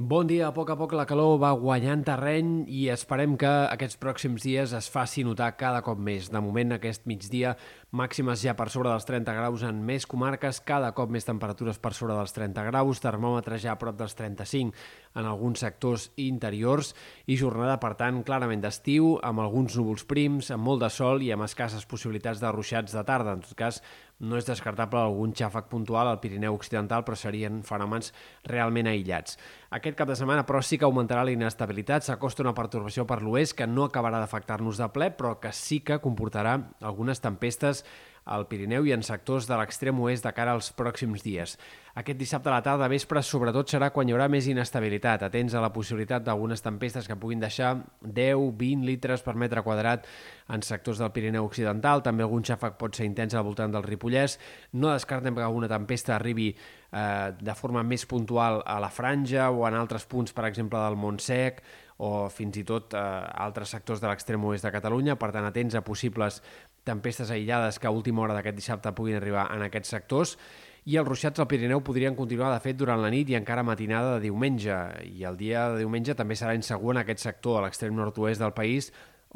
Bon dia, a poc a poc la calor va guanyant terreny i esperem que aquests pròxims dies es faci notar cada cop més. De moment, aquest migdia, màximes ja per sobre dels 30 graus en més comarques, cada cop més temperatures per sobre dels 30 graus, termòmetres ja a prop dels 35 en alguns sectors interiors i jornada, per tant, clarament d'estiu, amb alguns núvols prims, amb molt de sol i amb escasses possibilitats de ruixats de tarda. En tot cas, no és descartable algun xàfec puntual al Pirineu Occidental, però serien fenòmens realment aïllats. Aquest cap de setmana, però, sí que augmentarà la inestabilitat. S'acosta una pertorbació per l'oest que no acabarà d'afectar-nos de ple, però que sí que comportarà algunes tempestes al Pirineu i en sectors de l'extrem oest de cara als pròxims dies. Aquest dissabte a la tarda vespre sobretot serà quan hi haurà més inestabilitat, atents a la possibilitat d'algunes tempestes que puguin deixar 10-20 litres per metre quadrat en sectors del Pirineu Occidental, també algun xàfec pot ser intens al voltant del Ripollès. No descartem que alguna tempesta arribi eh, de forma més puntual a la Franja o en altres punts, per exemple, del Montsec o fins i tot eh, altres sectors de l'extrem oest de Catalunya, per tant atents a possibles tempestes aïllades que a última hora d'aquest dissabte puguin arribar en aquests sectors i els ruixats al Pirineu podrien continuar, de fet, durant la nit i encara matinada de diumenge. I el dia de diumenge també serà insegur en aquest sector, a l'extrem nord-oest del país,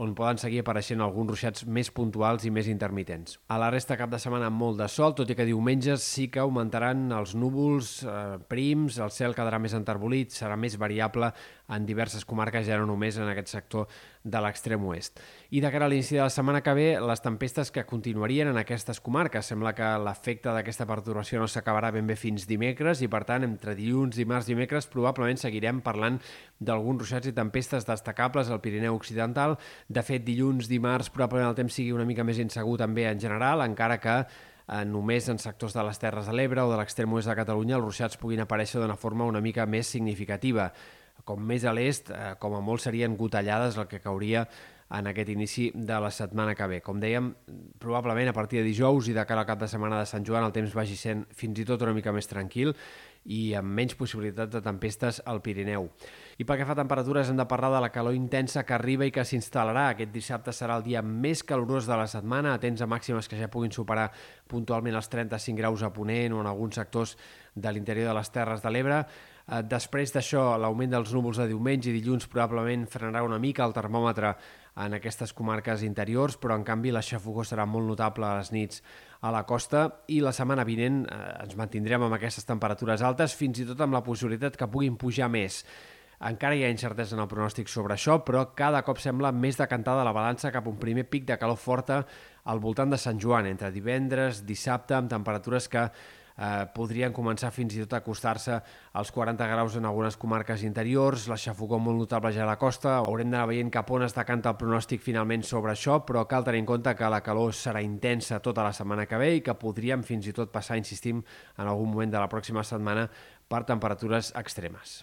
on poden seguir apareixent alguns ruixats més puntuals i més intermitents. A la resta cap de setmana molt de sol, tot i que diumenges sí que augmentaran els núvols eh, prims, el cel quedarà més enterbolit, serà més variable en diverses comarques, ja no només en aquest sector de l'extrem oest. I de cara a l'inici de la setmana que ve, les tempestes que continuarien en aquestes comarques. Sembla que l'efecte d'aquesta perturbació no s'acabarà ben bé fins dimecres i, per tant, entre dilluns, dimarts dimecres probablement seguirem parlant d'alguns ruixats i tempestes destacables al Pirineu Occidental. De fet, dilluns, dimarts, probablement el temps sigui una mica més insegur també en general, encara que eh, només en sectors de les Terres de l'Ebre o de l'extrem oest de Catalunya els ruixats puguin aparèixer d'una forma una mica més significativa com més a l'est, eh, com a molt serien gotellades el que cauria en aquest inici de la setmana que ve. Com dèiem, probablement a partir de dijous i de cara al cap de setmana de Sant Joan el temps vagi sent fins i tot una mica més tranquil i amb menys possibilitat de tempestes al Pirineu. I pel que fa a temperatures hem de parlar de la calor intensa que arriba i que s'instal·larà. Aquest dissabte serà el dia més calorós de la setmana, atents a màximes que ja puguin superar puntualment els 35 graus a Ponent o en alguns sectors de l'interior de les Terres de l'Ebre. Eh, després d'això, l'augment dels núvols de diumenge i dilluns probablement frenarà una mica el termòmetre en aquestes comarques interiors, però en canvi la xafogó serà molt notable a les nits a la costa i la setmana vinent eh, ens mantindrem amb aquestes temperatures altes, fins i tot amb la possibilitat que puguin pujar més. Encara hi ha incertesa en el pronòstic sobre això, però cada cop sembla més decantada la balança cap a un primer pic de calor forta al voltant de Sant Joan, entre divendres, dissabte, amb temperatures que eh, podrien començar fins i tot a acostar-se als 40 graus en algunes comarques interiors, la xafogó molt notable ja a la costa, haurem d'anar veient cap on es decanta el pronòstic finalment sobre això, però cal tenir en compte que la calor serà intensa tota la setmana que ve i que podríem fins i tot passar, insistim, en algun moment de la pròxima setmana per temperatures extremes.